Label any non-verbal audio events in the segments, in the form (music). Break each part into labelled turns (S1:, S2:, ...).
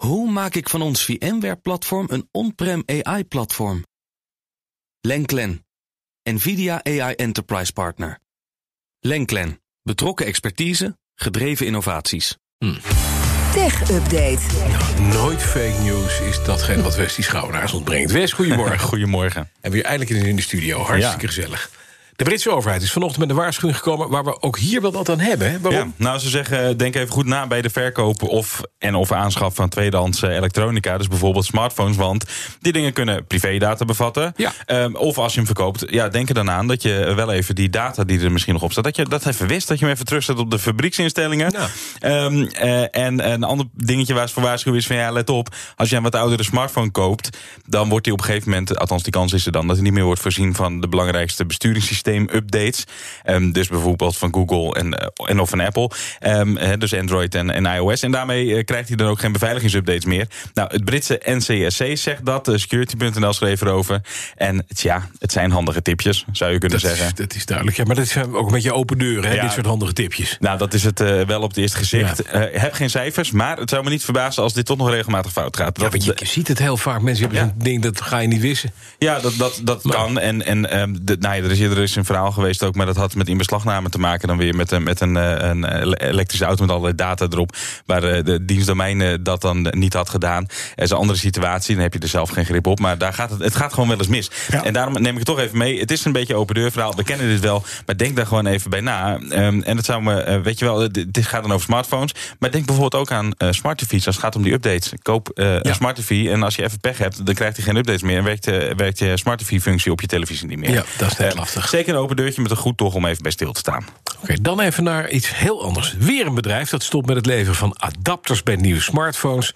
S1: Hoe maak ik van ons VMware-platform een on-prem AI-platform? Lenklen, NVIDIA AI Enterprise Partner. Lenklen, betrokken expertise, gedreven innovaties.
S2: Tech Update.
S3: Nooit fake news is datgene wat Westie Schouwenaars ontbrengt. Wes, goedemorgen. (laughs)
S4: Goedemorgen.
S3: En weer eindelijk in de studio. Hartstikke
S4: Ja.
S3: gezellig. De Britse overheid is vanochtend met een waarschuwing gekomen... waar we ook hier wel wat aan hebben. Hè? Waarom?
S4: Ja, nou, ze zeggen, denk even goed na bij de verkoop of, en of aanschaf van tweedehands eh, elektronica. Dus bijvoorbeeld smartphones, want die dingen kunnen privédata bevatten.
S3: Ja.
S4: Ehm, of als je hem verkoopt, ja, denk er dan aan dat je wel even die data die er misschien nog op staat, dat je dat even wist, dat je hem even terugzet op de fabrieksinstellingen.
S3: Ja.
S4: Ehm, eh, en een ander dingetje waar ze voor waarschuwen is van ja, let op, als je een wat oudere smartphone koopt, dan wordt die op een gegeven moment, althans die kans is er dan, dat hij niet meer wordt voorzien van de belangrijkste besturingssysteem-updates. Ehm, dus bijvoorbeeld van Google en, eh, en of van Apple. Ehm, dus Android en, en iOS. En daarmee eh, krijgt hij dan ook geen beveiligingsupdates meer. Nou, het Britse NCSC zegt dat. eh, Security.nl schreef erover. En tja, het zijn handige tipjes, zou je kunnen
S3: Dat
S4: zeggen.
S3: is, dat is duidelijk. Ja, maar dat zijn ook een beetje open deuren, hè?
S4: Ja.
S3: dit soort handige tipjes.
S4: Nou, dat is het wel op het eerste gezicht.
S3: Ja.
S4: Heb geen cijfers, maar het zou me niet verbazen als dit toch nog regelmatig fout gaat.
S3: Ja, want je, je ziet het heel vaak. Mensen hebben
S4: Ja.
S3: zo'n ding, dat ga je niet wissen.
S4: Ja, dat, dat, dat kan. En, en ehm, de, nou ja, er, is, er is een verhaal geweest ook, maar dat had met inbeslagname te maken dan weer met, een- met een, eh, een ele- elektrische auto met allerlei data erop. Waar eh, de dienstdomein eh, dat dan niet had gedaan. Er is een andere situatie, dan heb je er zelf geen grip op. Maar daar gaat het, het gaat gewoon wel eens mis.
S3: Ja.
S4: En daarom neem ik het toch even mee. Het is een beetje open deur verhaal. We kennen dit wel, maar denk daar gewoon even bij na. Ehm, en het zou me, eh, weet je wel, het gaat dan over smartphones. Maar denk bijvoorbeeld ook aan eh, smart TV's als het gaat om die updates. Koop eh, een smart TV en als je even pech hebt, dan krijgt hij geen updates meer. En werkt, eh, werkt je smart TV-functie op je televisie niet meer.
S3: Ja, dat is
S4: Eh,
S3: lastig.
S4: Een open deurtje met een goed toch om even bij stil te staan.
S3: Oké, dan even naar iets heel anders. Weer een bedrijf dat stopt met het leveren van adapters bij nieuwe smartphones.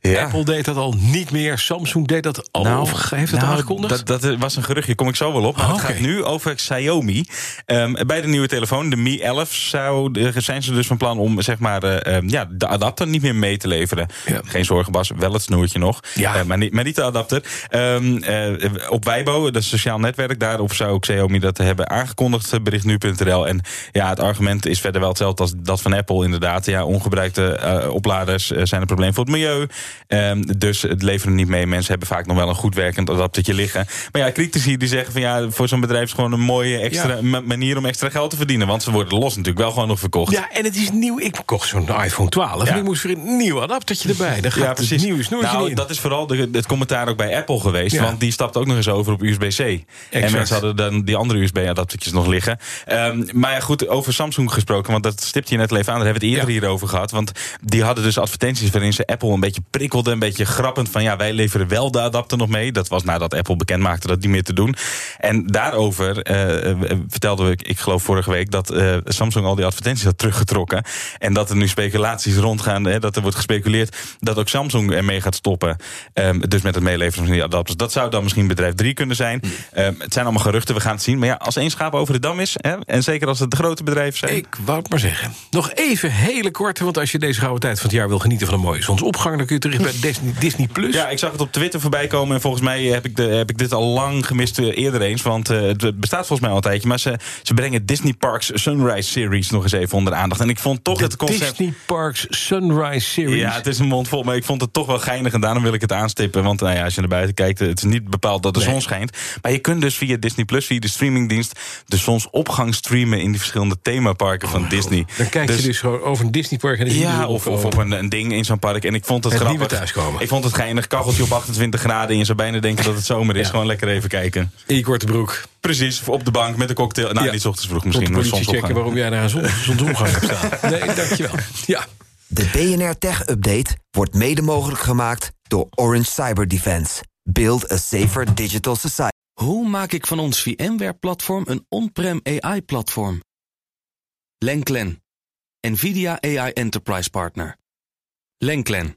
S4: Ja.
S3: Apple deed dat al niet meer. Samsung deed dat al. of heeft het
S4: nou,
S3: aangekondigd?
S4: Dat, dat was een geruchtje, kom ik zo wel op. Maar
S3: Oh,
S4: het
S3: oké.
S4: gaat nu over Xiaomi. Ehm, bij de nieuwe telefoon, de Mi 11, zou, eh, zijn ze dus van plan om zeg maar, eh, ehm, ja, de adapter niet meer mee te leveren.
S3: Ja.
S4: Geen zorgen, Bas, wel het snoertje nog.
S3: Ja.
S4: Eh, maar, niet, maar niet de adapter. Ehm, eh, op Weibo, dat sociaal netwerk, daarop zou Xiaomi dat hebben aangekondigd, eh, bericht nu.nl. En ja, het argument is verder wel hetzelfde als dat van Apple inderdaad. Ja, ongebruikte eh, opladers eh, zijn een probleem voor het milieu. Ehm, dus het leveren niet mee. Mensen hebben vaak nog wel een goed werkend adaptertje liggen. Maar ja, critici die zeggen van ja, voor zo'n bedrijf is gewoon een mooie extra
S3: Ja.
S4: ma- manier om extra geld te verdienen. Want ze worden los natuurlijk wel gewoon nog verkocht.
S3: Ja, en het is nieuw. Ik kocht zo'n iPhone 12
S4: Ja.
S3: en ik moest weer een nieuw adaptertje erbij. Daar gaat het nieuwe snoertje
S4: nou,
S3: in.
S4: dat is vooral de, het commentaar ook bij Apple geweest.
S3: Ja.
S4: Want die stapt ook nog eens over op USB-C. En mensen hadden dan die andere USB-adaptertjes nog liggen. Ehm, maar ja, goed, over Samsung gesproken. Want dat stipt je net al even aan. Daar hebben we het eerder
S3: Ja.
S4: hierover gehad. Want die hadden dus advertenties waarin ze Apple een beetje prikkelden. Een beetje grappend van ja, wij leveren wel de adapter nog mee. Dat was nadat Apple bekend maakte dat niet meer te doen. En daarover eh, vertelde ik, ik geloof vorige week, dat eh, Samsung al die advertenties had teruggetrokken. En dat er nu speculaties rondgaan. Hè, dat er wordt gespeculeerd dat ook Samsung ermee gaat stoppen. Ehm, dus met het meeleveren van die adapters. Dat zou dan misschien bedrijf 3 kunnen zijn. Ehm, het zijn allemaal geruchten, we gaan het zien. Maar ja, als één schaap over de dam is, hè, en zeker als het de grote bedrijven zijn.
S3: Ik wou het maar zeggen. Nog even hele kort, want als je deze gouden tijd van het jaar wil genieten van een mooie zonsopgang, dan kun je bij Disney, Disney Plus.
S4: Ja, ik zag het op Twitter voorbij komen. En volgens mij heb ik, de, heb ik dit al lang gemist eh, eerder eens. Want eh, het bestaat volgens mij al een tijdje. Maar ze, ze brengen Disney Parks Sunrise Series nog eens even onder de aandacht. En ik vond toch
S3: de
S4: het concept...
S3: Disney Parks Sunrise Series.
S4: Ja, het is een mond vol, maar ik vond het toch wel geinig en daarom wil ik het aanstippen. Want nou ja, als je naar buiten kijkt, het is niet bepaald dat de
S3: Nee.
S4: zon schijnt. Maar je kunt dus via Disney Plus, via de streamingdienst, de zonsopgang streamen in die verschillende themaparken van Disney.
S3: Dan kijk je dus gewoon over een Disney Park en
S4: Ja,
S3: zon
S4: of, of op een, een ding in zo'n park. En ik vond het,
S3: Het
S4: grappig.
S3: Thuiskomen.
S4: Ik vond het geinig. Kacheltje op 28 graden. En je zou bijna denken dat het zomer is.
S3: Ja.
S4: Gewoon lekker even kijken.
S3: In je korte broek.
S4: Precies, op de bank met een cocktail. Nou,
S3: Ja.
S4: niet ochtends vroeg
S3: Tot
S4: misschien.
S3: de politie checken waarom jij daar een zon, zonsopgang hebt staan. (laughs) Nee, dankjewel. Ja.
S2: De BNR Tech Update wordt mede mogelijk gemaakt door Orange Cyber Defense. Build a safer digital society.
S1: Hoe maak ik van ons VMware-platform een on-prem AI-platform? Lenklen, NVIDIA AI Enterprise Partner. Lenklen,